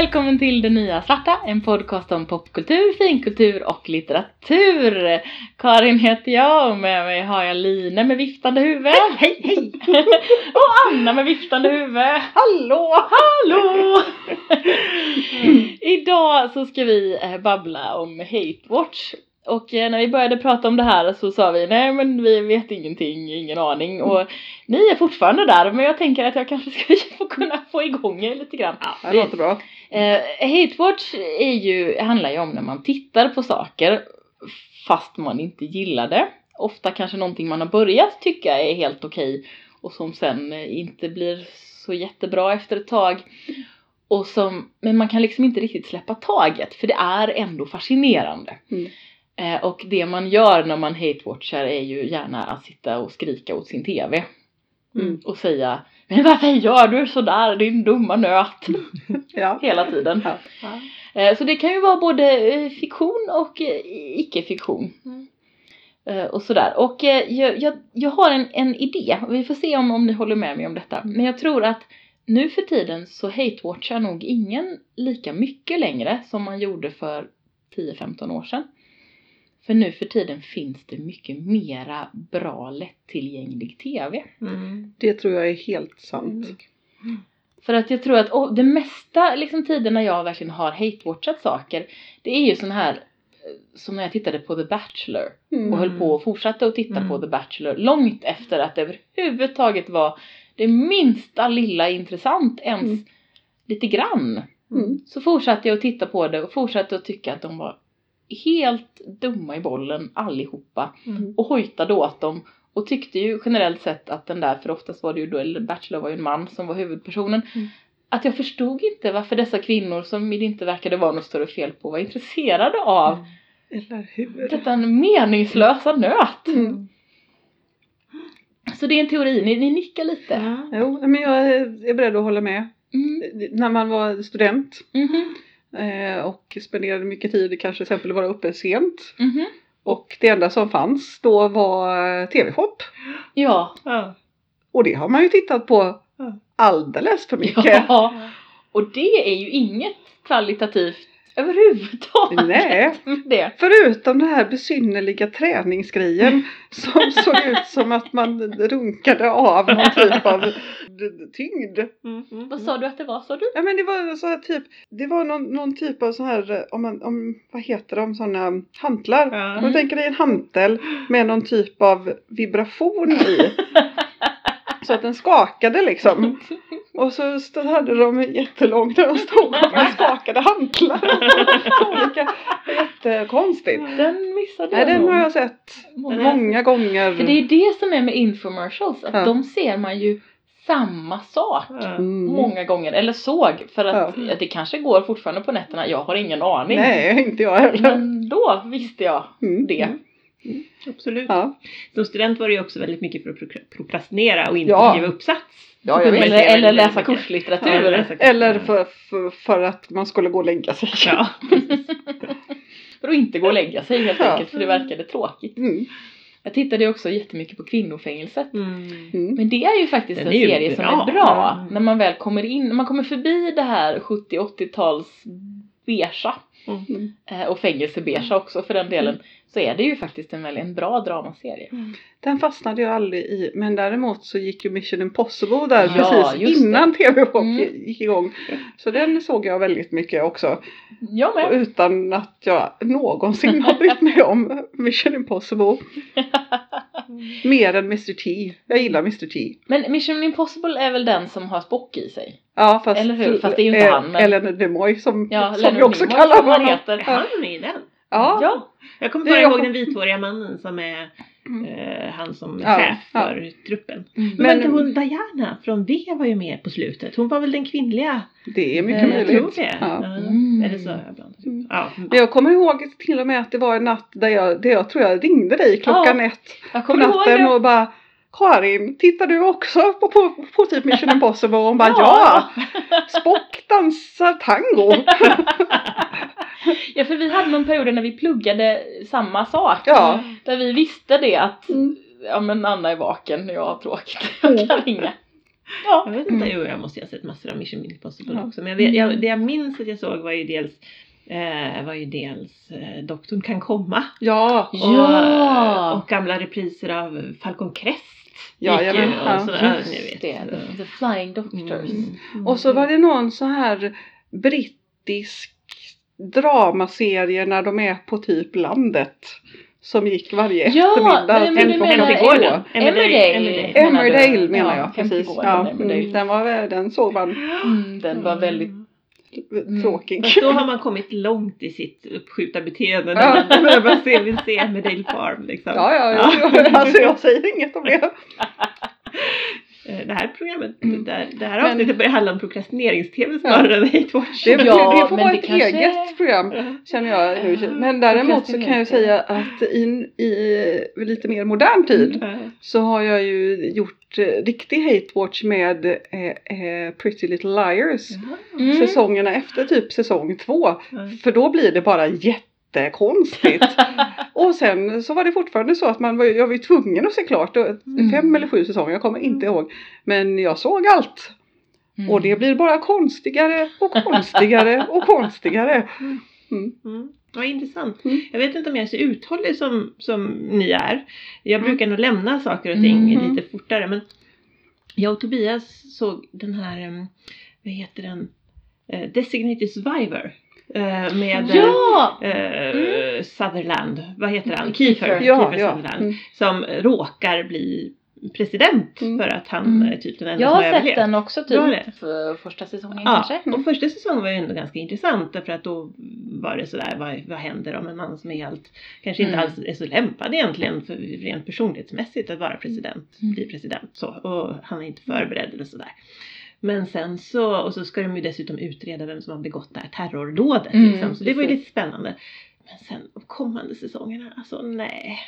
välkommen till Det Nya Svarta, en podcast om popkultur, finkultur och litteratur. Karin heter jag och med mig har jag Line med viftande huvud. Hej, hej! och Anna med viftande huvud. Hallå! Hallå! Idag så ska vi eh, babbla om Hate Watch. Och eh, när vi började prata om det här så sa vi nej men vi vet ingenting, ingen aning och ni är fortfarande där men jag tänker att jag kanske ska få kunna få igång er lite grann. Ja, det låter bra. Eh, Hatewatch är ju, handlar ju om när man tittar på saker fast man inte gillar det. Ofta kanske någonting man har börjat tycka är helt okej och som sen inte blir så jättebra efter ett tag. Och som, men man kan liksom inte riktigt släppa taget för det är ändå fascinerande. Mm. Eh, och det man gör när man hatewatchar är ju gärna att sitta och skrika åt sin TV. Mm. Och säga Men varför gör du sådär din dumma nöt? Ja. Hela tiden. Ja. Eh, Så det kan ju vara både eh, fiktion och icke-fiktion. Eh, Och sådär. Och jag, jag, jag har en, en idé. Vi får se om, om ni håller med mig om detta. Men jag tror att nu för tiden så hatewatchar nog ingen lika mycket längre som man gjorde för 10-15 år sedan. För nu för tiden finns det mycket mera bra lättillgänglig TV. Mm. Det tror jag är helt sant. För att jag tror att oh, det mesta liksom tiden när jag verkligen har hatewatchat saker det är ju sån här eh, som när jag tittade på The Bachelor Mm. och höll på och fortsatte att titta Mm. på The Bachelor långt efter att det överhuvudtaget var det minsta lilla intressant ens Mm. lite grann. Mm. Så fortsatte jag att titta på det och fortsatte att tycka att de var helt dumma i bollen allihopa Mm. och hojtade åt dem och tyckte ju generellt sett att den där, för oftast var det ju då, eller Bachelor var ju en man som var huvudpersonen, Mm. att jag förstod inte varför dessa kvinnor som det inte verkade vara något större fel på var intresserade av Eller hur? detta meningslösa nöt. Mm. Så det är en teori, ni, ni nickar lite. Ja. Jo, men jag är beredd att hålla med. Mm. När man var student Mhm. eh, och spenderade mycket tid, kanske till exempel vara uppe sent. Mhm. Och det enda som fanns då var eh, TV-shop. Ja. Ja. Och det har man ju tittat på alldeles för mycket. ja. Och det är ju inget kvalitativt överhuvudtaget. Nej. det. Förutom den här besynnerliga träningsgrejen som såg ut som att man runkade av någon typ av tyngd. Mm, mm, Vad sa du att det var sa du? Ja men det var så här typ, det var någon, någon typ av så här, om man, om, vad heter de, sådana hantlar. Ja. Om du tänker dig en hantel med någon typ av vibration i. Så att den skakade liksom. Och så stod, hade de jättelångt där de stod och skakade hantlar. Olika, jättekonstigt. Den missade Nej jag den nog. har jag sett Många. många gånger. För det är det som är med infomercials, att Ja. de ser man ju samma sak. Mm. många gånger, eller såg, för att Ja. det kanske går fortfarande på nätterna, jag har ingen aning. Nej, inte jag heller. Men då visste jag Mm. det. Absolut. Ja. Som student var det ju också väldigt mycket för att prokra- prokrastinera och inte Ja. skriva uppsats. Ja, Eller, eller väldigt läsa kurslitteratur. Ja, eller läsa Eller för, för, för att man skulle gå och lägga sig. Ja. För att inte gå och lägga sig helt Ja. enkelt, för det verkade tråkigt. Mm. Jag tittade ju också jättemycket på Kvinnofängelset. Mm. Mm. Men det är ju faktiskt Den en serie som är bra. Mm. När man väl kommer in, när man kommer förbi det här 70-80-tals beigea Mm. eh, och fängelsebeigea också för den delen. Så är det ju faktiskt en väldigt en bra dramaserie. Den fastnade jag aldrig i. Men däremot så gick ju Mission Impossible där Ja, precis innan TV-shop Mm. gick igång. Så den såg jag väldigt mycket också. Jag med. Utan att jag någonsin har brytt mig om Mission Impossible. Mer än Mr T. Jag gillar Mr T. Men Mission Impossible är väl den som har Spock i sig? Ja fast, Eller hur? Fast det är ju inte eh, han, men- Ellen Nimoy som, Ja, som vi också Nimoy kallar honom. heter. Är han med i den? Ja. Ja. Jag kommer bara ihåg jag- den vithåriga mannen som är Mm. Eh, han som Ja, chef ja. för truppen. Mm. Men, Men- inte hon Diana från V var ju med på slutet. Hon var väl den kvinnliga? Det är mycket Eh, jag tror möjligt. det. Ja. Mm. Eller så jag blandat Mm. Ja. Men Jag kommer ihåg till och med att det var en natt där jag, där jag tror jag ringde dig klockan Ja, ett på natten och bara Karin, tittar du också på, på, på typ Mission Impossible? Och hon bara Ja. ja! Spock dansar tango! Ja, för vi hade någon period när vi pluggade samma sak. Ja. Där vi visste det att Mm. ja men Anna är vaken, jag har tråkigt, Mm. jag kan ringa. Jag Ja. vet inte, Mm. jo jag måste ha sett massor av Mission Impossible Ja. också. Men jag vet, jag, det jag minns att jag såg var ju dels eh, var ju dels eh, Doktorn kan komma. Ja, Och, Ja. och gamla repriser av Falcon Crest. Ja, gick ju jajamän, ja, och sådär, Just ni vet. det, the, Flying Doctors. Mm. och så var det någon så här brittisk dramaserie när de är på typ landet. Som gick varje Ja, eftermiddag. nej, men du menar. Emmerdale. Emmerdale. Menar Ja, jag precis. Ja, mm, den, var, den såg man Mm, den var väldigt Mm. Tråkig. Fast då har man kommit långt i sitt uppskjuta beteende när Ja. man, man ser, vill se Emmerdale Farm. Liksom. Ja, ja, ja. Alltså jag säger inget om det. Eh, Det här programmet, Mm. det, här, det här Men- avsnittet börjar handla om prokrastinerings-tv snarare än hate watch. Det, Ja, det får vara ett kanske- eget program känner jag nu. Men däremot så kan jag säga att i, i lite mer modern tid Ja. så har jag ju gjort eh, riktig hate watch med eh, eh, Pretty Little Liars. Mm. Säsongerna efter typ säsong två. För då blir det bara jättekonstigt. Och sen så var det fortfarande så att man var, jag var ju tvungen att se klart. Mm. Fem eller sju säsonger, jag kommer inte ihåg. Men jag såg allt. Mm. Och det blir bara konstigare och konstigare och konstigare. Mm. Mm. Vad intressant. Mm. Jag vet inte om jag är så uthållig som, som ni är. Jag Mm. brukar nog lämna saker och ting lite fortare. Men jag och Tobias såg den här, vad heter den, Eh, Designated Survivor. Eh, Med Ja! eh, Mm. Sutherland, vad heter han? Kiefer. Kiefer, Ja. Sutherland. Mm. Som råkar bli president Mm. för att han Mm. är typ den enda Jag som har har sett överlevt. den också typ för första säsongen Ja, kanske. och första säsongen var ju ändå ganska intressant därför att då var det sådär, vad, vad händer om en man som är helt, kanske inte Mm. alls är så lämpad egentligen för rent personlighetsmässigt att vara president, Mm. bli president så, och han är inte förberedd eller sådär. Men sen så, och så ska de ju dessutom utreda vem som har begått det här terrordådet Mm, liksom, så det var ju lite spännande. Men sen de kommande säsongerna, alltså nej.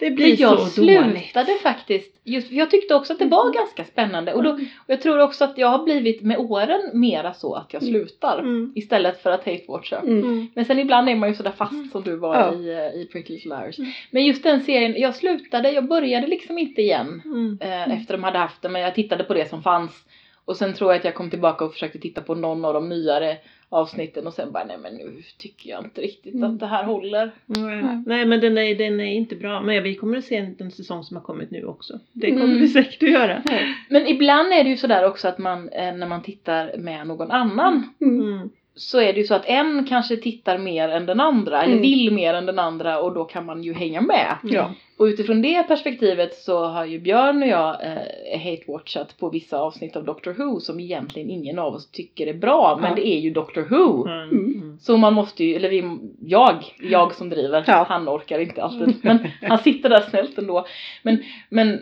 Det Men blir jag så dåligt. slutade faktiskt, just, jag tyckte också att det var ganska spännande och, då, och jag tror också att jag har blivit med åren mera så att jag slutar Mm. istället för att hate-watcha. Mm. Mm. Men sen ibland är man ju sådär fast som du var Ja. i, eh, i Pretty Little Liars. Mm. Men just den serien, jag slutade, jag började liksom inte igen Mm. eh, efter de hade haft den men jag tittade på det som fanns. Och sen tror jag att jag kom tillbaka och försökte titta på någon av de nyare avsnitten och sen bara nej men nu tycker jag inte riktigt Mm. att det här håller. Nej, Nej. Nej men den är, den är inte bra. Men vi kommer att se en, säsong som har kommit nu också. Det kommer Mm. vi säkert att göra. Men ibland är det ju sådär också att man eh, när man tittar med någon annan Mm. Mm. Så är det ju så att en kanske tittar mer än den andra eller Mm. vill mer än den andra och då kan man ju hänga med. Ja. Och utifrån det perspektivet så har ju Björn och jag eh, hate-watchat på vissa avsnitt av Doctor Who som egentligen ingen av oss tycker är bra men Ja. det är ju Doctor Who. Mm. Mm. Mm. Så man måste ju, eller vi, jag, jag som driver, Ja. han orkar inte alltid. Men han sitter där snällt ändå. Men, men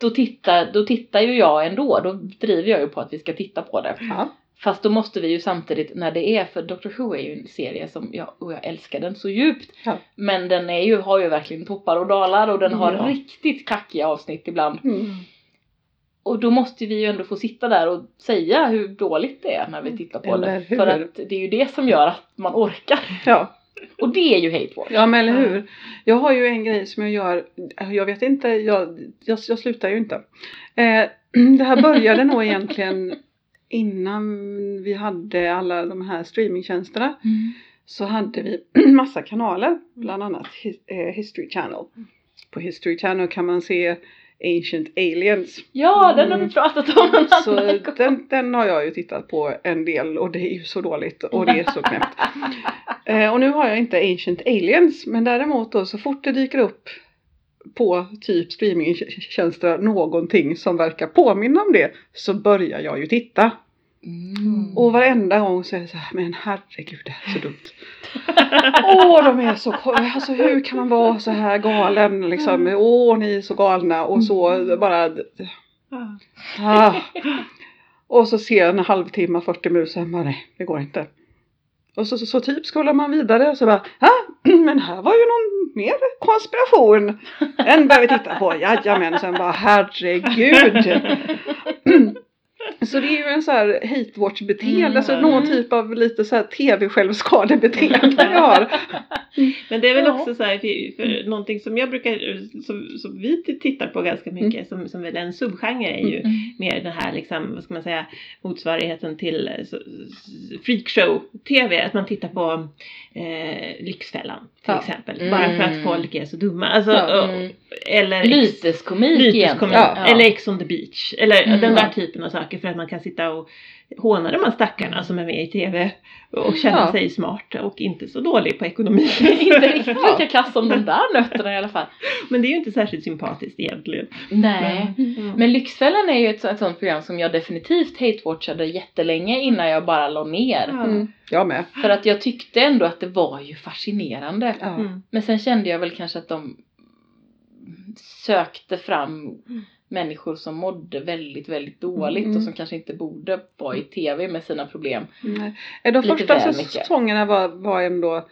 då, tittar, då tittar ju jag ändå, då driver jag ju på att vi ska titta på det. Ja. Fast då måste vi ju samtidigt, när det är, för Doctor Who är ju en serie som jag, och jag älskar den så djupt. Ja. Men den är ju, har ju verkligen toppar och dalar och den har Ja. riktigt kackiga avsnitt ibland. Mm. Och då måste vi ju ändå få sitta där och säga hur dåligt det är när vi tittar på Eller det. hur? För att det är ju det som gör att man orkar. ja. Och det är ju hate watch. Ja men eller hur. Jag har ju en grej som jag gör. Jag vet inte, jag, jag, jag slutar ju inte. Eh, det här började nog egentligen innan vi hade alla de här streamingtjänsterna. Mm. Så hade vi massa kanaler. Bland annat eh, History Channel. På History Channel kan man se Ancient Aliens. Ja, den har Mm. vi pratat om Så den, den har jag ju tittat på en del och det är ju så dåligt och det är så knäppt. Eh, och nu har jag inte Ancient Aliens men däremot då så fort det dyker upp på typ streamingtjänster någonting som verkar påminna om det så börjar jag ju titta. Mm. Och varenda gång så är det så här, men herregud det här är så dumt. Åh de är så, alltså hur kan man vara så här galen liksom, åh ni är så galna och så bara Ah. Och så ser jag en halvtimme, 40 minuter, bara nej, det går inte. Och så, så, så typ scrollar man vidare och så bara, ja, men här var ju någon mer konspiration. Den börjar vi titta på, jajamensan, bara herregud. Så det är ju en så här hate watch beteende, Mm. alltså någon typ av lite så här tv-självskadebeteende jag har. Men det är väl Ja. också så här, för, för någonting som jag brukar, som, som vi tittar på ganska mycket, som, som väl en subgenre är ju Mm. mer den här liksom, vad ska man säga, motsvarigheten till freakshow-tv. Att man tittar på eh, Lyxfällan till Ja. exempel. Bara för att Mm. folk är så dumma. Alltså, Ja. och- Mm. Eller Lyteskomik Lyteskomik. egentligen. Ja. Eller Ex on the beach. Eller Mm. den där typen av saker för att man kan sitta och håna de här stackarna som är med i tv och känna Ja. sig smart och inte så dålig på ekonomi. inte riktigt lika kass som de där nötterna i alla fall. Men det är ju inte särskilt sympatiskt egentligen. Nej. Mm. Men Lyxfällan är ju ett, ett sånt program som jag definitivt hate-watchade jättelänge innan jag bara la ner. Ja. Mm. Jag med. För att jag tyckte ändå att det var ju fascinerande. Ja. Mm. Men sen kände jag väl kanske att de sökte fram Mm. Människor som mådde väldigt, väldigt dåligt Mm. och som kanske inte borde vara i tv med sina problem. Nej. Eh, De första säsongerna var, var ändå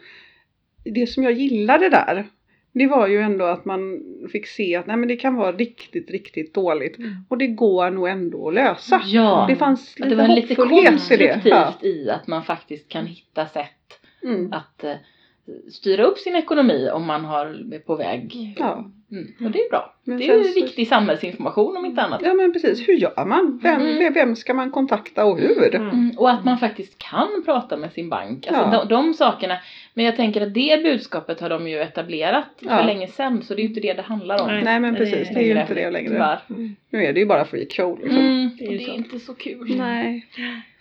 det som jag gillade där. Det var ju ändå att man fick se att nej, men det kan vara riktigt, riktigt dåligt. Mm. Och det går nog ändå att lösa. Ja, Det fanns lite det var lite hoppfullhet i det. konstruktivt Ja. i att man faktiskt kan hitta sätt Mm. att eh, styra upp sin ekonomi om man har, är på väg. Ja. Mm. Och det är bra. Men Det är ju viktig samhällsinformation om inte annat. Ja men precis, hur gör man? Vem, Mm. vem ska man kontakta och hur? Mm. Mm, och att man faktiskt kan prata med sin bank. Alltså Ja. de, de sakerna. Men jag tänker att det budskapet har de ju etablerat Ja. för länge sedan. Så det är ju inte det det handlar om. Nej. Nej men det precis, är det är ju inte det längre. Tyvärr. Nu är det ju bara freakshow liksom. Mm, Det är det är inte så kul. Nej.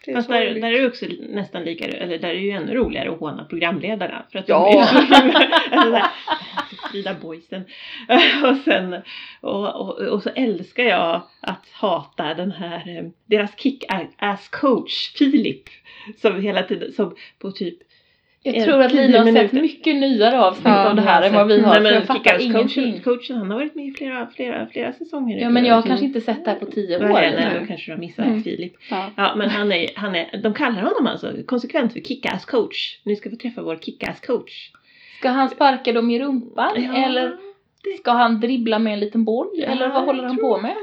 Det Fast där, där är det också nästan lika, eller där är det ju ännu roligare att håna programledarna. För att Ja. alltså Frida Boysen. Och sen, och, och, och så älskar jag att hata den här, eh, deras kick-ass coach Filip. Som hela tiden, som på typ Jag tror att Lina har sett mycket nyare avsnitt Ja, av det här än vad vi har. Nej, men ingenting. coachen, coachen, han har varit med i flera, flera, flera säsonger. Ja men jag har Så- kanske inte sett det här på tio år. Nej, nej, då kanske du har missat Mm. Filip. Ja. Ja, men han är, han är, de kallar honom alltså konsekvent för kick-ass coach. Nu ska vi träffa vår kick-ass coach. Ska han sparka dem i rumpan? Eller ska han dribbla med en liten boll? Ja, eller vad håller han på med?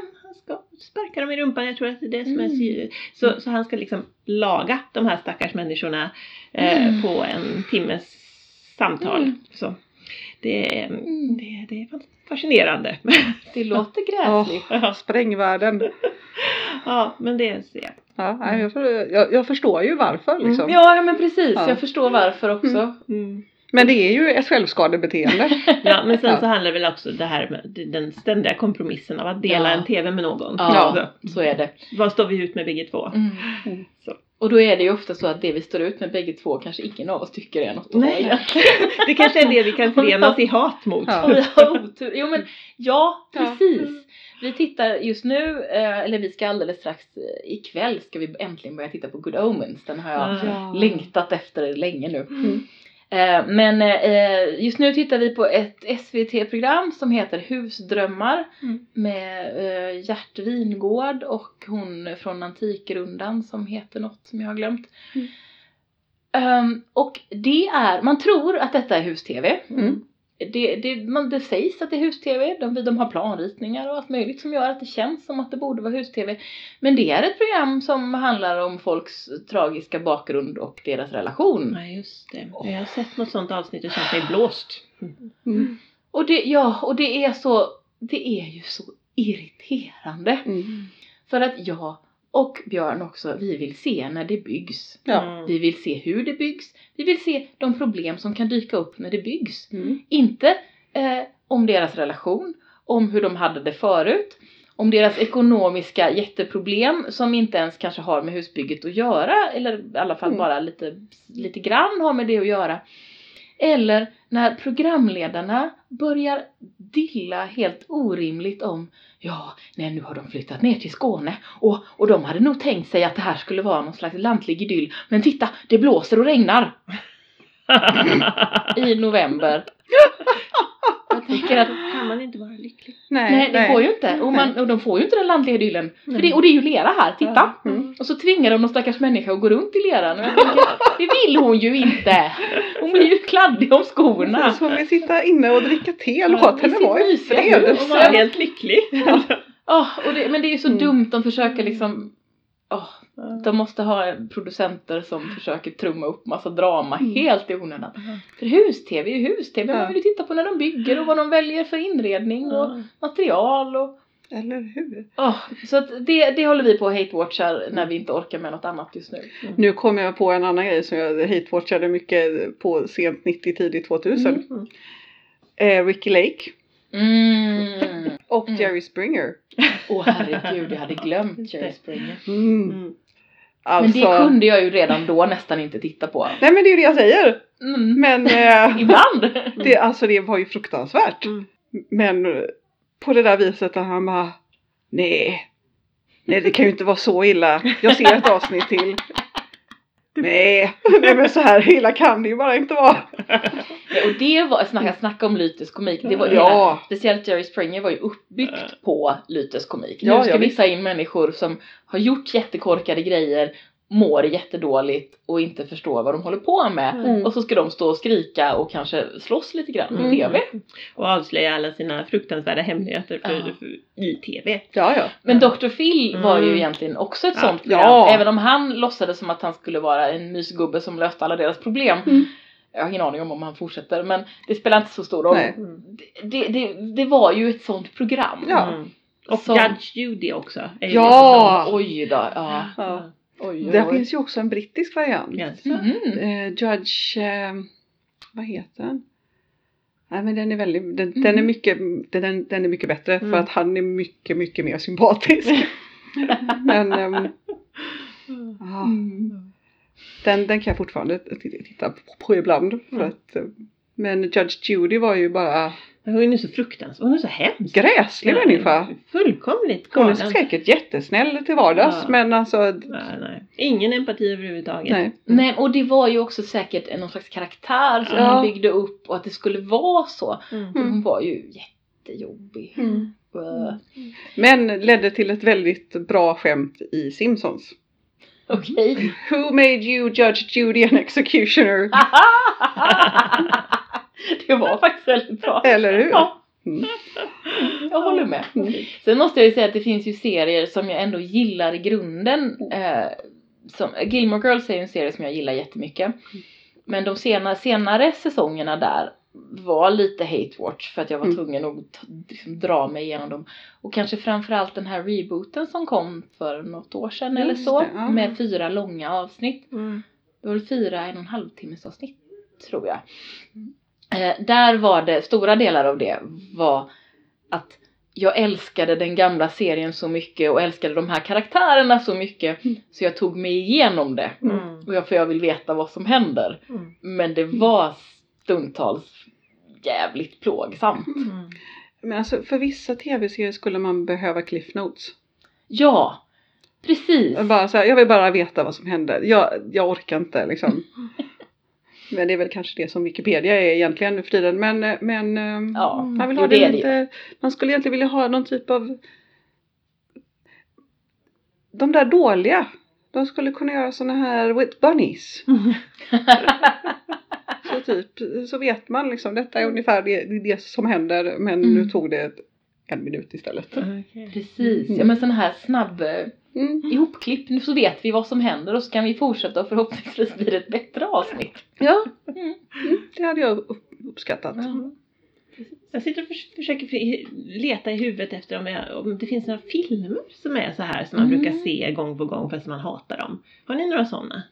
Ska sparka dem i rumpan. Jag tror att det är det som är Mm. sy- så, så han ska liksom laga de här stackars människorna eh, Mm. på en timmes samtal. Mm. Så det, är, Mm. det, det är fascinerande. Det låter gräsligt. sprängvärlden. ja, men det ser jag. Ja, jag, jag, jag förstår ju varför liksom. Ja, ja men precis. Ja. Jag förstår varför också. Mm. Men det är ju ett självskadebeteende. Ja, men sen Ja. så handlar det väl också det här med den ständiga kompromissen av att dela Ja. en TV med någon. Ja, så är det. Så, vad står vi ut med bägge två? Mm. Så. Och då är det ju ofta så att det vi står ut med bägge två kanske ingen av oss tycker är något att Nej. Det kanske är det vi kan förena oss i hat mot. Ja. Och vi har otur. Jo men ja, Ja. precis. Vi tittar just nu, eh, eller vi ska alldeles strax eh, ikväll ska vi äntligen börja titta på Good Omens. Den har jag Ja. längtat efter länge nu. Mm. Eh, Men eh, just nu tittar vi på ett SVT-program som heter Husdrömmar Mm. med eh, Gert Wingård och hon från Antikrundan som heter något som jag har glömt. Mm. Ehm, och det är, man tror att detta är hus-tv. Mm. Det, det, man, det sägs att det är hus-tv, de, de har planritningar och allt möjligt som gör att det känns som att det borde vara hus-tv. Men det är ett program som handlar om folks tragiska bakgrund och deras relation. Nej, just det. Jag har sett något sånt avsnitt och känt mig blåst. Mm. Och det, ja, och det är så, det är ju så irriterande. Mm. För att jag och Björn också, vi vill se när det byggs. Ja. Mm. Vi vill se hur det byggs. Vi vill se de problem som kan dyka upp när det byggs. Mm. Inte eh, om deras relation, om hur de hade det förut, om deras ekonomiska jätteproblem som inte ens kanske har med husbygget att göra, eller i alla fall Mm. bara lite, lite grann har med det att göra. Eller när programledarna börjar dilla helt orimligt om Ja, nej nu har de flyttat ner till Skåne och, och de hade nog tänkt sig att det här skulle vara någon slags lantlig idyll. Men titta, det blåser och regnar i november. Tänker att kan man inte vara lycklig? Nej, nej, det går ju inte. Och, man, och de får ju inte den lantliga idyllen. För Nej. det, och det är ju lera här, titta! Ja, mm. Och så tvingar de någon stackars människa att gå runt i leran. Och tänker, det vill hon ju inte! Hon blir ju kladdig om skorna. Så hon vill sitta inne och dricka te, låt Ja, i henne vara i fred. Och vara helt lycklig. Ja, och det, men det är ju så Mm. dumt att försöka liksom åh, de måste ha producenter som försöker trumma upp massa drama Mm. helt i onödan. För hus-tv är ju hus-tv, Ja. man vill ju titta på när de bygger och vad de väljer för inredning och material och Eller hur? åh, Så att det, det håller vi på och hate-watchar när vi inte orkar med något annat just nu. Nu kom jag på en annan grej som jag hate-watchade mycket på sent 90, tidigt 2000. Mm. Eh, Ricky Lake Mm. och Mm. Jerry Springer. Åh herregud, jag hade glömt Jerry. Springer. Alltså, Men det kunde jag ju redan då nästan inte titta på. Nej men det är ju det jag säger. Mm. Men eh, Ibland! det, alltså det var ju fruktansvärt. Mm. Men eh, på det där viset att han bara Nej. Nej det kan ju inte vara så illa. Jag ser ett avsnitt till. Nej. Nej men så här illa kan det ju bara inte vara. Och det var, snacka, snacka om Lytes komik. Det var, Ja. hela, speciellt Jerry Springer var ju uppbyggt på Lytes komik. Ja, nu ska vi ta in människor som har gjort jättekorkade grejer, mår jättedåligt och inte förstår vad de håller på med. Mm. Och så ska de stå och skrika och kanske slåss lite grann Mm. i TV. Och avslöja alla sina fruktansvärda hemligheter för, Ja. för, i TV. Ja ja. Men Dr. Phil var ju Mm. egentligen också ett Ja. sånt program. Ja. Även om han låtsades som att han skulle vara en mysgubbe som löste alla deras problem. Mm. Jag har ingen aning om om han fortsätter men det spelar inte så stor roll. Mm. Det, det, det var ju ett sånt program. Ja. Mm. Och Som- Judge Judy också. är Ja. Oj då, ja. Ja. Oj, Det oj. finns ju också en brittisk variant. Yes. Mhm. Eh, Judge, eh, vad heter den? Nej men den är väldigt, den, Mm. den är mycket, den, den är mycket bättre för Mm. att han är mycket, mycket mer sympatisk. men ja, Mm. den, den kan jag fortfarande titta på ibland. För Mm. att, eh, men Judge Judy var ju bara Hon är så fruktansvärd, hon är så hemsk. gräslig Ja, människa. Fullkomligt Hon är galen. säkert jättesnäll till vardags Ja. men alltså Nej, nej. Ingen empati överhuvudtaget. nej. Nej, och det var ju också säkert en någon slags karaktär som Ja. hon byggde upp och att det skulle vara så. Mm. Hon var ju jättejobbig. Mm. Uh, Men ledde till ett väldigt bra skämt i Simpsons. Okej. Who made you Judge Judy an executioner? det var faktiskt väldigt bra. Eller hur? Ja. Mm. Jag håller med. Mm. Sen måste jag ju säga att det finns ju serier som jag ändå gillar i grunden. Eh, som, Gilmore Girls är ju en serie som jag gillar jättemycket. Men de sena, senare säsongerna där var lite hate watch för att jag var Mm. tvungen att liksom, dra mig igenom dem. Och kanske framförallt den här rebooten som kom för något år sedan eller Just så. det, ja. Med fyra långa avsnitt. Mm. Det var fyra en och en halv timmes avsnitt tror jag. Eh, där var det, stora delar av det var att jag älskade den gamla serien så mycket och älskade de här karaktärerna så mycket Mm. så jag tog mig igenom det. Mm. Och jag, för jag vill veta vad som händer. Mm. Men det var stundtals jävligt plågsamt. Mm. Men alltså för vissa tv-serier skulle man behöva cliff notes. Ja, precis. Jag Bara så här, jag vill bara veta vad som händer. Jag, jag orkar inte liksom. Men det är väl kanske det som Wikipedia är egentligen nu för tiden. Men, eh, men eh, Ja, man vill ha det lite, man skulle egentligen vilja ha någon typ av de där dåliga. De skulle kunna göra såna här with bunnies. Så typ, så vet man liksom detta är ungefär det, det som händer men Mm. nu tog det en minut istället. Okej. Precis, Mm. ja men sån här snabb Mm. ihopklipp, nu så vet vi vad som händer och så kan vi fortsätta och förhoppningsvis blir det ett bättre avsnitt. Ja, Mm. mm, det hade jag upp- uppskattat. Jag sitter och förs- försöker för- leta i huvudet efter om, jag, om det finns några filmer som är så här som man Mm. brukar se gång på gång fast man hatar dem. Har ni några sådana?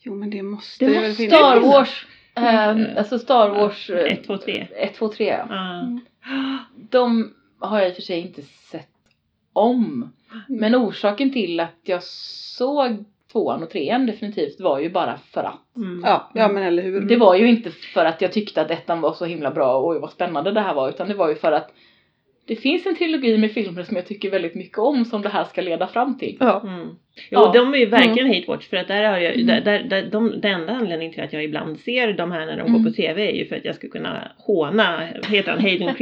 Jo men det måste Det väl måste- finnas. Star Wars, eh, Mm. alltså Star Wars eh, 1, 2, 3. 1, 2, 3 ja. Ja. De har jag i och för sig inte sett om. Men orsaken till att jag såg tvåan och trean definitivt var ju bara för att. Mm. Ja, ja men eller hur. Det var ju inte för att jag tyckte att ettan var så himla bra och oj vad spännande det här var utan det var ju för att det finns en trilogi med filmer som jag tycker väldigt mycket om som det här ska leda fram till. Ja. Mm. Jo, Ja. de är ju verkligen hate watch för att där har jag, Mm. där, där, där, de, den enda anledningen till att jag ibland ser de här när de Mm. går på TV är ju för att jag ska kunna håna, heter han, Hayden.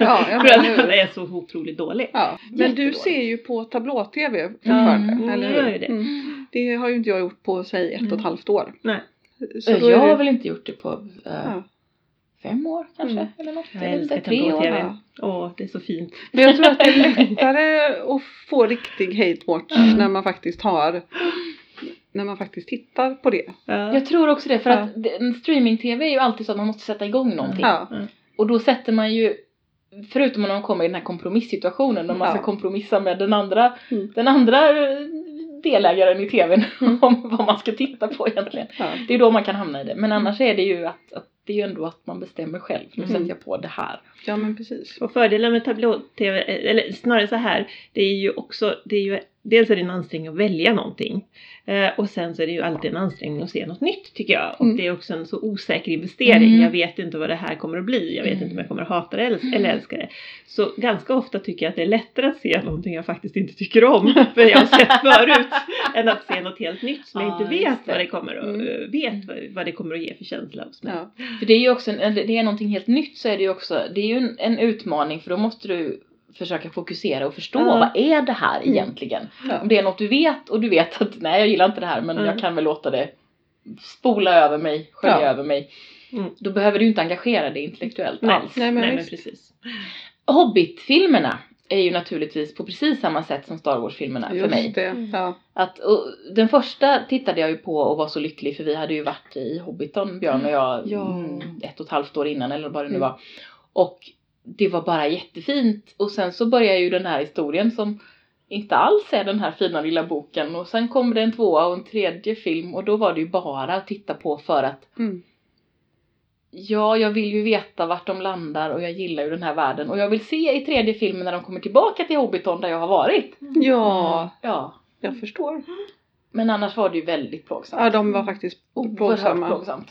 Ja, ja, för att han är så otroligt dålig. Ja, men du ser ju på tablå-tv fortfarande, Mm, eller jag hur? det. Mm. Det har ju inte jag gjort på säg ett och ett Mm. halvt år. Nej. Så jag har det, väl inte gjort det på ja. Fem år kanske Mm. eller något. Jag älskar tre år. Ja. Åh, det är så fint. Men jag tror att det är lättare att få riktig hate watch när man faktiskt har när man faktiskt tittar på det. Ja. Jag tror också det för Ja. att streaming-tv är ju alltid så att man måste sätta igång någonting. Ja. Och då sätter man ju Förutom när man kommer i den här kompromissituationen när man Ja. ska kompromissa med den andra, Mm. den andra delägaren i tvn om vad man ska titta på egentligen. Ja. Det är då man kan hamna i det. Men annars är det ju att, att det är ju ändå att man bestämmer själv. Nu Mm. sätter jag på det här. ja men precis. Och fördelen med tablå-tv, eller snarare så här, det är ju också, det är ju, dels är det en ansträngning att välja någonting. Eh, och sen så är det ju alltid en ansträngning att se något nytt tycker jag. Och Mm. det är också en så osäker investering. Mm. Jag vet inte vad det här kommer att bli. Jag vet Mm. inte om jag kommer att hata det eller, eller älska det. Så ganska ofta tycker jag att det är lättare att se någonting jag faktiskt inte tycker om. För jag har sett förut. än att se något helt nytt som jag Ja, inte vet vad det kommer att, Mm. eh, vet vad, vad det kommer att ge för känsla hos mig. Ja. För det är ju också, en, det är någonting helt nytt så är det ju också, det är ju en, en utmaning för då måste du försöka fokusera och förstå Ja. vad är det här Mm. egentligen? Ja. Om det är något du vet och du vet att nej jag gillar inte det här men Mm. jag kan väl låta det spola över mig, skölja Ja. över mig. Mm. Då behöver du inte engagera dig intellektuellt Nej, alls. Nej, men nej men precis. Hobbit-filmerna är ju naturligtvis på precis samma sätt som Star Wars-filmerna för Just mig. det. Ja. Att, och, den första tittade jag ju på och var så lycklig för vi hade ju varit i Hobbiton, Björn och jag, Ja. mm, ett och ett halvt år innan eller vad det nu Mm. var. Och det var bara jättefint. Och sen så börjar ju den här historien som inte alls är den här fina lilla boken. Och sen kom det en tvåa och en tredje film och då var det ju bara att titta på för att Mm. ja, jag vill ju veta vart de landar och jag gillar ju den här världen. Och jag vill se i tredje filmen när de kommer tillbaka till Hobbiton där jag har varit. ja, Ja, jag förstår. men annars var det ju väldigt plågsamt. Ja, de var faktiskt Oerhört plågsamma. plågsamt.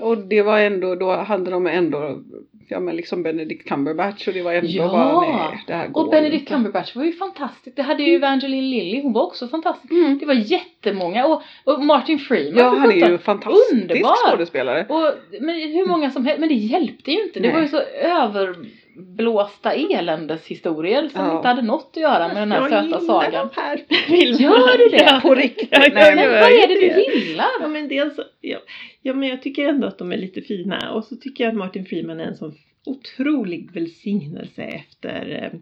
Och det var ändå, då hade de ändå, ja men liksom Benedict Cumberbatch och det var ändå Ja. bara nej, det här går Och Benedict inte. Cumberbatch var ju fantastisk. Det hade ju Evangeline Lilly, hon var också fantastisk. Mm. Det var jättemånga och, och Martin Freeman Ja, han är ju fantastisk Underbar. skådespelare. Och men hur många som helst, men det hjälpte ju inte. Det Nej. var ju så överblåsta eländeshistorier som Ja. inte hade något att göra med den här Jag söta sagan. de här filmerna. Gör du det? Ja. På riktigt. Nej, Men men vad är det du gillar? Ja men dels, ja, ja men jag tycker ändå att de är lite fina och så tycker jag att Martin Freeman är en sån otrolig välsignelse efter eh,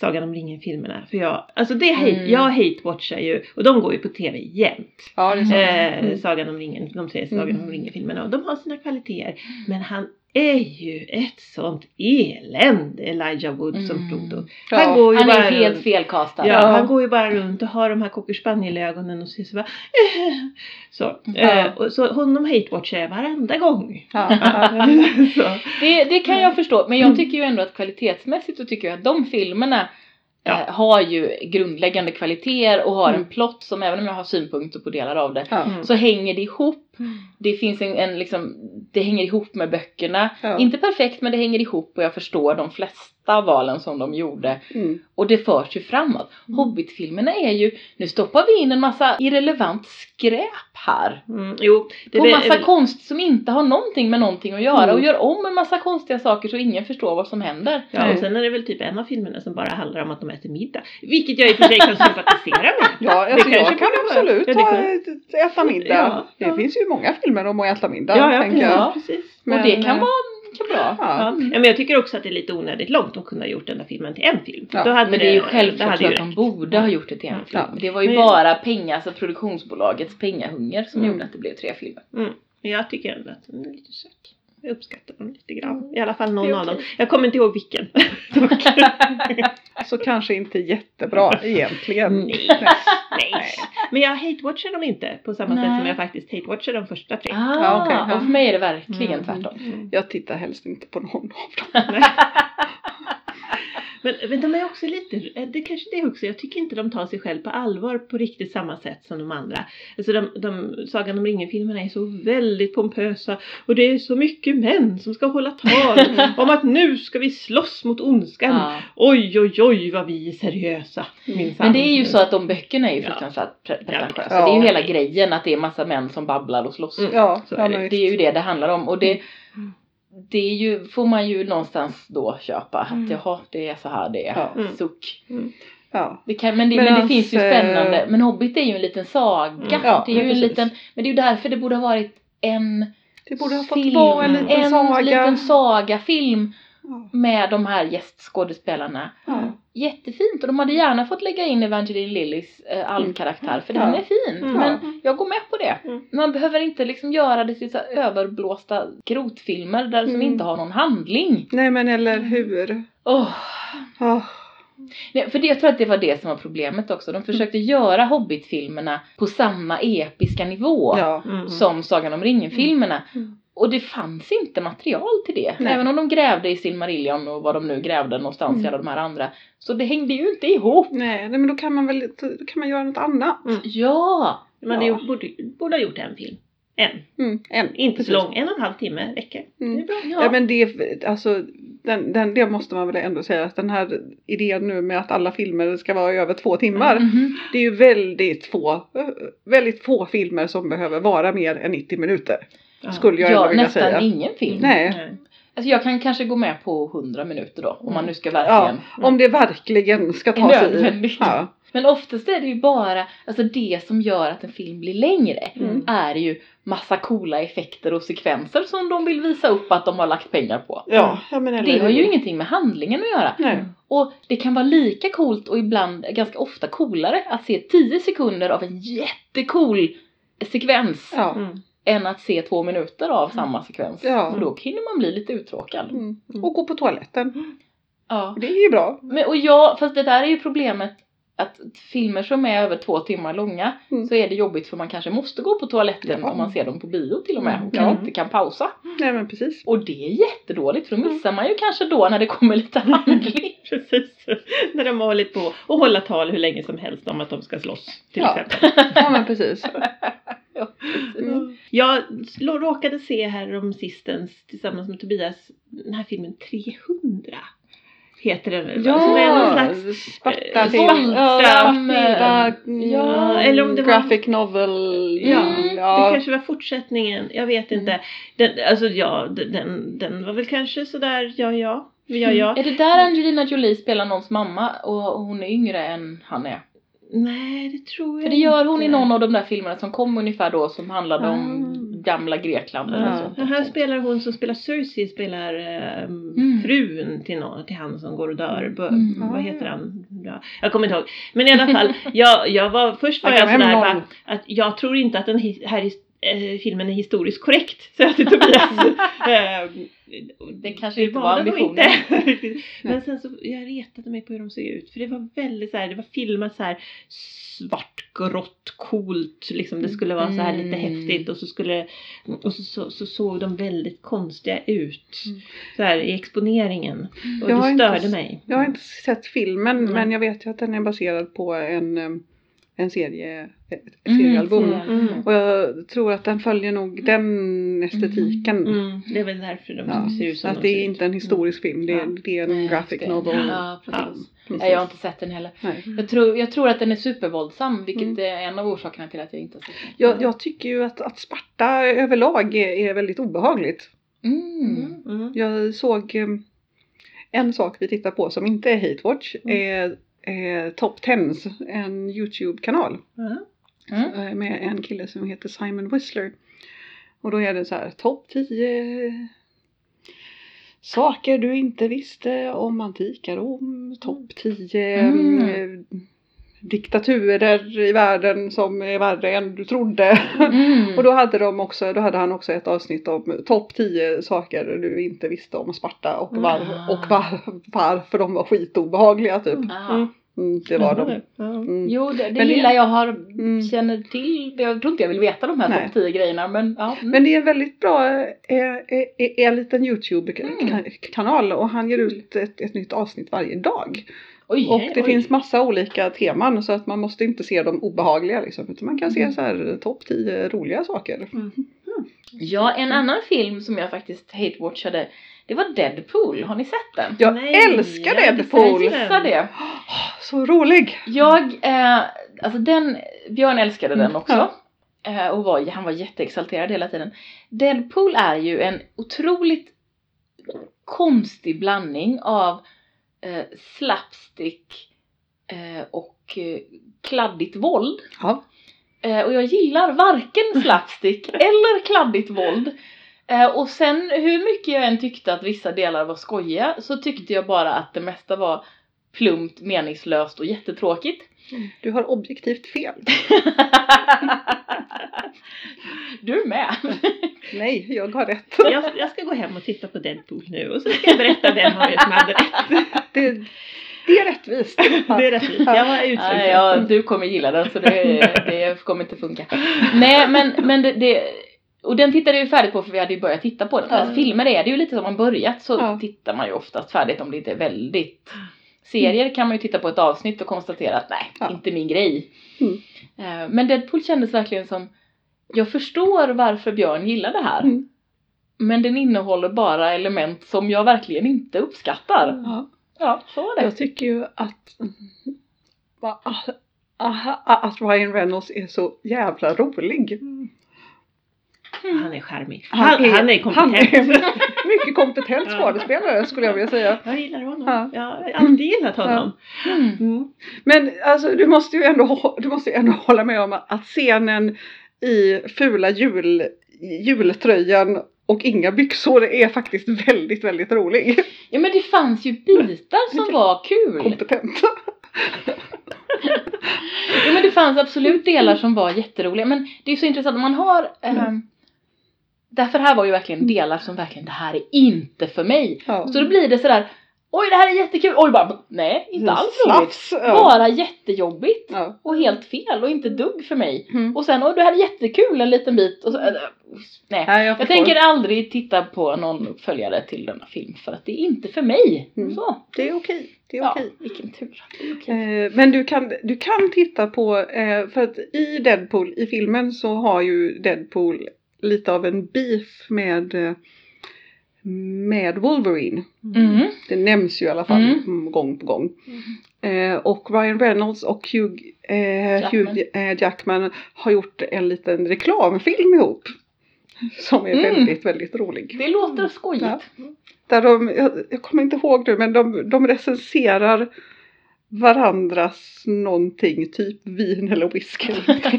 Sagan om ringen-filmerna. För jag, alltså det hate, Mm. jag hate-watchar ju, och de går ju på tv jämt. Ja. Eh, Mm. Sagan om ringen, de tre Sagan Mm. om ringen-filmerna och de har sina kvaliteter. Men han är ju ett sånt elände, Elijah Wood som Mm. Frodo. Ja, Han går ju Han bara är helt runt- felkastad. Ja, Ja. han går ju bara runt och har de här cocker spaniel-ögonen och ser så bara Så, Ja. eh, och så honom hate-watchar jag varenda gång. Ja, ja. Det, det kan jag förstå, men jag tycker ju ändå att kvalitetsmässigt så tycker jag att de filmerna Ja. eh, har ju grundläggande kvaliteter och har Mm. en plott som även om jag har synpunkter på delar av det Ja. Mm. så hänger det ihop. Det finns en, en liksom, det hänger ihop med böckerna. Ja. Inte perfekt men det hänger ihop och jag förstår de flesta valen som de gjorde. Mm. Och det förs ju framåt. Mm. Hobbitfilmerna är ju, nu stoppar vi in en massa irrelevant skräp här. Mm, jo, det På är massa väl- konst som inte har någonting med någonting att göra Mm. och gör om en massa konstiga saker så ingen förstår vad som händer. Ja, och sen är det väl typ en av filmerna som bara handlar om att de äter middag. Vilket jag i och för sig kan sympatisera med. Ja, Det alltså jag kanske kan absolut Ja, det kan- äta middag. Ja, det finns ju många filmer om att äta middag. Ja, ja, tänker precis. jag. precis. Men, och det kan eh, vara kan bra. Ja. Ja. men jag tycker också att det är lite onödigt långt att kunna ha gjort den där filmen till en film. Ja, Då hade Men det är ju självklart att de borde ha gjort det till en film. Ja. Det var ju Men- bara pengar, alltså produktionsbolagets pengahunger som Mm. gjorde att det blev tre filmer. Mm. Men jag tycker ändå att den är lite söt. Jag uppskattar dem lite grann. Mm. I alla fall någon är av dem. Jag kommer inte ihåg vilken. Så kanske inte jättebra egentligen. Nej. Nej. Men jag hate-watchar dem inte på samma sätt Nej. som jag faktiskt hate-watchar de första tre. Ah, Ja, okej, ja. och för mig är det verkligen Mm. tvärtom. Mm. Jag tittar helst inte på någon av dem. Men, men de är också lite, det är kanske det också, jag tycker inte de tar sig själv på allvar på riktigt samma sätt som de andra. Alltså de, de Sagan om ringen-filmerna är så väldigt pompösa och det är så mycket män som ska hålla tal om att nu ska vi slåss mot ondskan. Ja. Oj oj oj vad vi är seriösa. minsann. Men det är ju så att de böckerna är ju Ja. fruktansvärt pre- pretentiösa. Ja. Det är ju hela grejen att det är massa män som babblar och slåss. Mm. Ja, Så ja är det. Det är ju det det handlar om och det, Mm. Det är ju, får man ju någonstans då köpa. Att Mm. jaha, det är så här det är. Ja. Mm. Suck. Ja. Det kan, men, det, men det finns ju eh, spännande. Men Hobbit är ju en liten saga. Mm. Ja, det är ju men en liten, men det är ju därför det borde ha varit en Det borde ha fått film, vara en liten en saga. liten sagafilm med de här gästskådespelarna. Ja. Jättefint och de hade gärna fått lägga in Evangeline Lillys äh, alvkaraktär för Ja. den är fin. Mm. Men jag går med på det. Mm. Man behöver inte liksom göra det till så överblåsta grotfilmer där som Mm. inte har någon handling. Nej men eller hur. Åh. Oh. Nej, för det, jag tror att det var det som var problemet också. De försökte göra Hobbit-filmerna på samma episka nivå Ja. Mm. som Sagan om ringen-filmerna. Mm. Och det fanns inte material till det. Nej. Även om de grävde i Silmarillion och vad de nu grävde någonstans i Mm. alla de här andra. Så det hängde ju inte ihop. Nej, nej men då kan man väl då kan man göra något annat. Mm. Ja! Man Ja. borde, borde ha gjort en film. En. Mm. En. Inte Precis. så lång, en och en halv timme räcker. Mm. Det är bra. Ja. men det, alltså, den, den, det måste man väl ändå säga att den här idén nu med att alla filmer ska vara över två timmar. Mhm. Det är ju väldigt få, väldigt få filmer som behöver vara mer än 90 minuter. Ja. Skulle jag Ja, vilja nästan säga. ingen film. Nej. Nej. Alltså jag kan kanske gå med på 100 minuter då. Om man nu ska Ja, verkligen. om det verkligen ska Är ta sig i. Ja. Men oftast är det ju bara, alltså det som gör att en film blir längre Mm. är ju massa coola effekter och sekvenser som de vill visa upp att de har lagt pengar på. Ja, ja, men eller Det har ju ingenting med handlingen att göra. Nej. Och det kan vara lika coolt och ibland ganska ofta coolare att se 10 sekunder av en jättecool sekvens Ja. Mm. Än att se två minuter av samma sekvens. Ja. För då hinner man bli lite uttråkad. Mm. Och gå på toaletten. Ja. Det är ju bra. Men, och jag, fast det där är ju problemet att filmer som är över två timmar långa Mm. så är det jobbigt för man kanske måste gå på toaletten Ja. om man ser dem på bio till och med och kan Ja. inte kan pausa. Nej men precis. Och det är jättedåligt för då missar man ju kanske då när det kommer lite handling. Precis. När de har hållit på och hålla tal hur länge som helst om att de ska slåss. Till Ja. exempel. Ja men precis. ja, precis. Mm. Jag råkade se här om sistens tillsammans med Tobias den här filmen 300. Heter den. Ja, Som är någon slags Sparta eh, våldsam, Ja, eh, mm, ja, eller om det var- Graphic novel. Ja, Mm, det ja. kanske var fortsättningen. Jag vet inte. Mm. Den, alltså ja, den, den var väl kanske sådär, ja ja. Ja ja. Är det där Angelina Jolie spelar någons mamma och hon är yngre än han är? Nej, det tror jag För det gör hon i inte. någon av de där filmerna som kom ungefär då som handlade om Ah. Gamla Grekland eller Ja. så. Ja, här spelar hon som spelar Cersei spelar eh, Mm. frun till, någon, till han som går och dör. B- Mm. Vad heter han? Ja, jag kommer inte ihåg. Men i alla fall, jag, jag var, först var jag Agamemnon. sådär bara, att jag tror inte att den här eh, filmen är historiskt korrekt, sa jag till Tobias. Eh, Det kanske inte var ambitionen. inte. Men sen så, jag retade mig på hur de såg ut. För det var väldigt så här, det var filmat så här svart, grått, coolt. Liksom det skulle vara så här lite Mm. häftigt och så skulle, och så, så, så såg de väldigt konstiga ut. Mm. Så här i exponeringen. Och Jag det inte störde s- mig. Jag har inte sett filmen Mm. men jag vet ju att den är baserad på en, eh, en serie, ett Mm, seriealbum. Mm. Och jag tror att den följer nog den estetiken. Mm, det är väl därför de Ja, ser ut som att de det är inte en historisk film, det är, Ja. det är en Nej, graphic det- novel. Ja, precis. precis. Nej, jag har inte sett den heller. Nej. Jag tror, jag tror att den är supervåldsam, vilket Mm. är en av orsakerna till att jag inte har sett den. Jag, jag tycker ju att, att Sparta överlag är, är väldigt obehagligt. Mm. Mm. Mm. Jag såg eh, en sak vi tittar på som inte är Hate Watch Mm. är, är Top Tens, en YouTube-kanal Ja. Mm. eh, med en kille som heter Simon Whistler. Och då är det så här topp 10 saker du inte visste om antika Rom, topp 10 Mm. eh, diktaturer i världen som är värre än du trodde. Mm. Och då hade, de också, då hade han också ett avsnitt om topp 10 saker du inte visste om Sparta och, var, Ah. och var, varför de var skitobehagliga typ. Ah. Mm. Mm, det var de. Mm. Jo, det, det Men det- lilla jag har Mm. känner till, jag tror inte jag vill veta de här topp 10 grejerna men ja. Mm. Men det är en väldigt bra eh, eh, eh, en liten Mm. YouTube-kanal och han ger ut ett, ett nytt avsnitt varje dag. Oj, Och det oj. finns massa olika teman så att man måste inte se de obehagliga liksom. Utan man kan se Mm. så här topp 10 roliga saker. Ja, en annan film som jag faktiskt hate-watchade det var Deadpool, har ni sett den? Jag Nej, älskar jag Deadpool! Jag gissar det. Så rolig! Jag, eh, alltså den, Björn älskade den Mm, också. Eh, och var, han var jätteexalterad hela tiden. Deadpool är ju en otroligt konstig blandning av eh, slapstick eh, och eh, kladdigt våld. Ja. Eh, och jag gillar varken slapstick eller kladdigt våld. Eh, och sen hur mycket jag än tyckte att vissa delar var skojiga så tyckte jag bara att det mesta var plumpt, meningslöst och jättetråkigt. Du har objektivt fel. Du med! Nej, jag har rätt. Jag, jag ska gå hem och titta på Deadpool nu och så ska jag berätta vem av er som hade rätt. Det, det är rättvist. Det är rättvist. Jag var Nej, utslängd. ja, du kommer gilla den så det, det kommer inte funka. Nej men, men det, det och den tittade ju färdigt på för vi hade ju börjat titta på den. Ja. Fast filmer är det ju lite som man börjat så Ja. tittar man ju oftast färdigt om det inte är väldigt Serier kan man ju titta på ett avsnitt och konstatera att nej, Ja. inte min grej. Mm. Eh, Men Deadpool kändes verkligen som Jag förstår varför Björn gillar det här. Mm. Men den innehåller bara element som jag verkligen inte uppskattar. Ja. Ja, så var det. Jag tycker ju att, va- aha, att Ryan Reynolds är så jävla rolig. Han är charmig. Han, han, är kompetent. Han är mycket kompetent Ja. skådespelare skulle jag vilja säga. Jag gillar honom. Ja. Jag har alltid gillat honom. Mm. Mm. Men alltså du måste ju ändå, du måste ju ändå hålla med om att scenen i fula jul, jultröjan och inga byxor är faktiskt väldigt, väldigt rolig. Ja men det fanns ju bitar som var kul. Kompetent. Ja men det fanns absolut delar som var jätteroliga. Men det är så intressant om man har ehm, Därför här var ju verkligen delar som verkligen det här är inte för mig. Ja. Så då blir det sådär Oj det här är jättekul! Oj bara nej inte alls roligt. Ja. Bara jättejobbigt. Ja. Och helt fel och inte dugg för mig. Mm. Och sen oj det här är jättekul en liten bit. Och så, äh, nej. Nej, jag, Jag tänker aldrig titta på någon uppföljare till denna film för att det är inte för mig. Mm. Så. Det är okej. Det är Ja, okej. vilken tur. Okej. Eh, men du kan, du kan titta på, eh, för att i Deadpool, i filmen så har ju Deadpool lite av en beef med, eh, med Wolverine. Mm. Det nämns ju i alla fall Mm. mm, gång på gång. Eh, och Ryan Reynolds och Hugh, eh, Jackman. Hugh eh, Jackman har gjort en liten reklamfilm ihop. Som är Mm. väldigt, väldigt rolig. Det låter skojigt. Ja. Där de, jag, jag kommer inte ihåg nu, men de, de recenserar varandras någonting, typ vin eller whisky.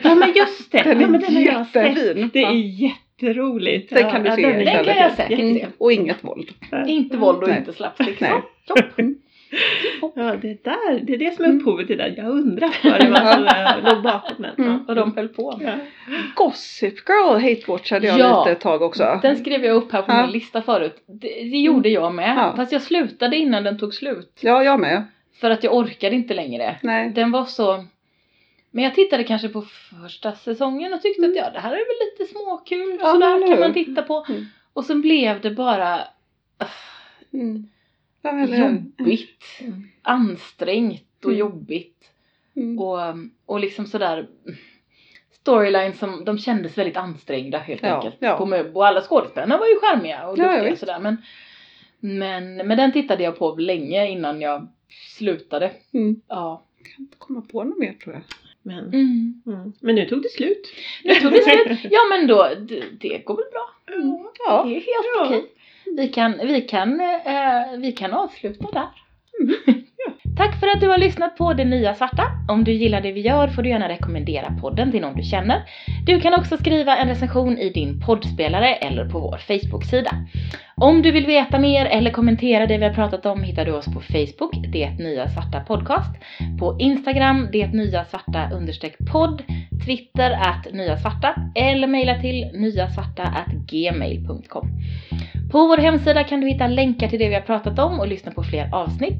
Ja men just det. Den ja, men är den har jag sett. jättefin. Det är jätteroligt. Den kan du se den Den kan jag säkert Mm. se. Och inget våld. Inte våld och inte slapstick. Nej. Toppen. Ja, det där, det är det som är upphovet till det. Jag undrar vad det var som eh, låg bakom den. Mm. Vad de höll på. Ja. Gossip Girl Hate Watchade jag Ja. lite ett tag också. Den skrev jag upp här på Ja. min lista förut. Det, det gjorde jag med. Ja. Fast jag slutade innan den tog slut. Ja, jag med. För att jag orkade inte längre. Nej. Den var så... Men jag tittade kanske på första säsongen och tyckte att ja, det här är väl lite småkul. Ja, Sådär kan man titta på. Mm. Och så blev det bara Mm. Ja, eller hur? jobbigt. Mm. Ansträngt och Mm. jobbigt. Mm. Och, och liksom sådär storylines som de kändes väldigt ansträngda helt Ja, enkelt. ja. På möb och alla skådespelarna var ju charmiga och ja, duktiga och sådär. Men, men, men den tittade jag på länge innan jag slutade. Mm. Ja. Jag kan inte komma på något mer tror jag. Men, Mm. mm. men nu tog det slut. Nu tog det slut. Ja men då, det, det går väl bra. Ja. Det är helt Ja. okej. Vi kan, vi, kan, eh, vi kan avsluta där. Tack för att du har lyssnat på Det Nya Svarta. Om du gillar det vi gör får du gärna rekommendera podden till någon du känner. Du kan också skriva en recension i din poddspelare eller på vår Facebook-sida. Om du vill veta mer eller kommentera det vi har pratat om hittar du oss på Facebook, Det Nya Svarta Podcast, på Instagram, Det Nya Svarta understreck podd, Twitter att Nya Svarta eller mejla till nyasvarta at gmail.com. På vår hemsida kan du hitta länkar till det vi har pratat om och lyssna på fler avsnitt.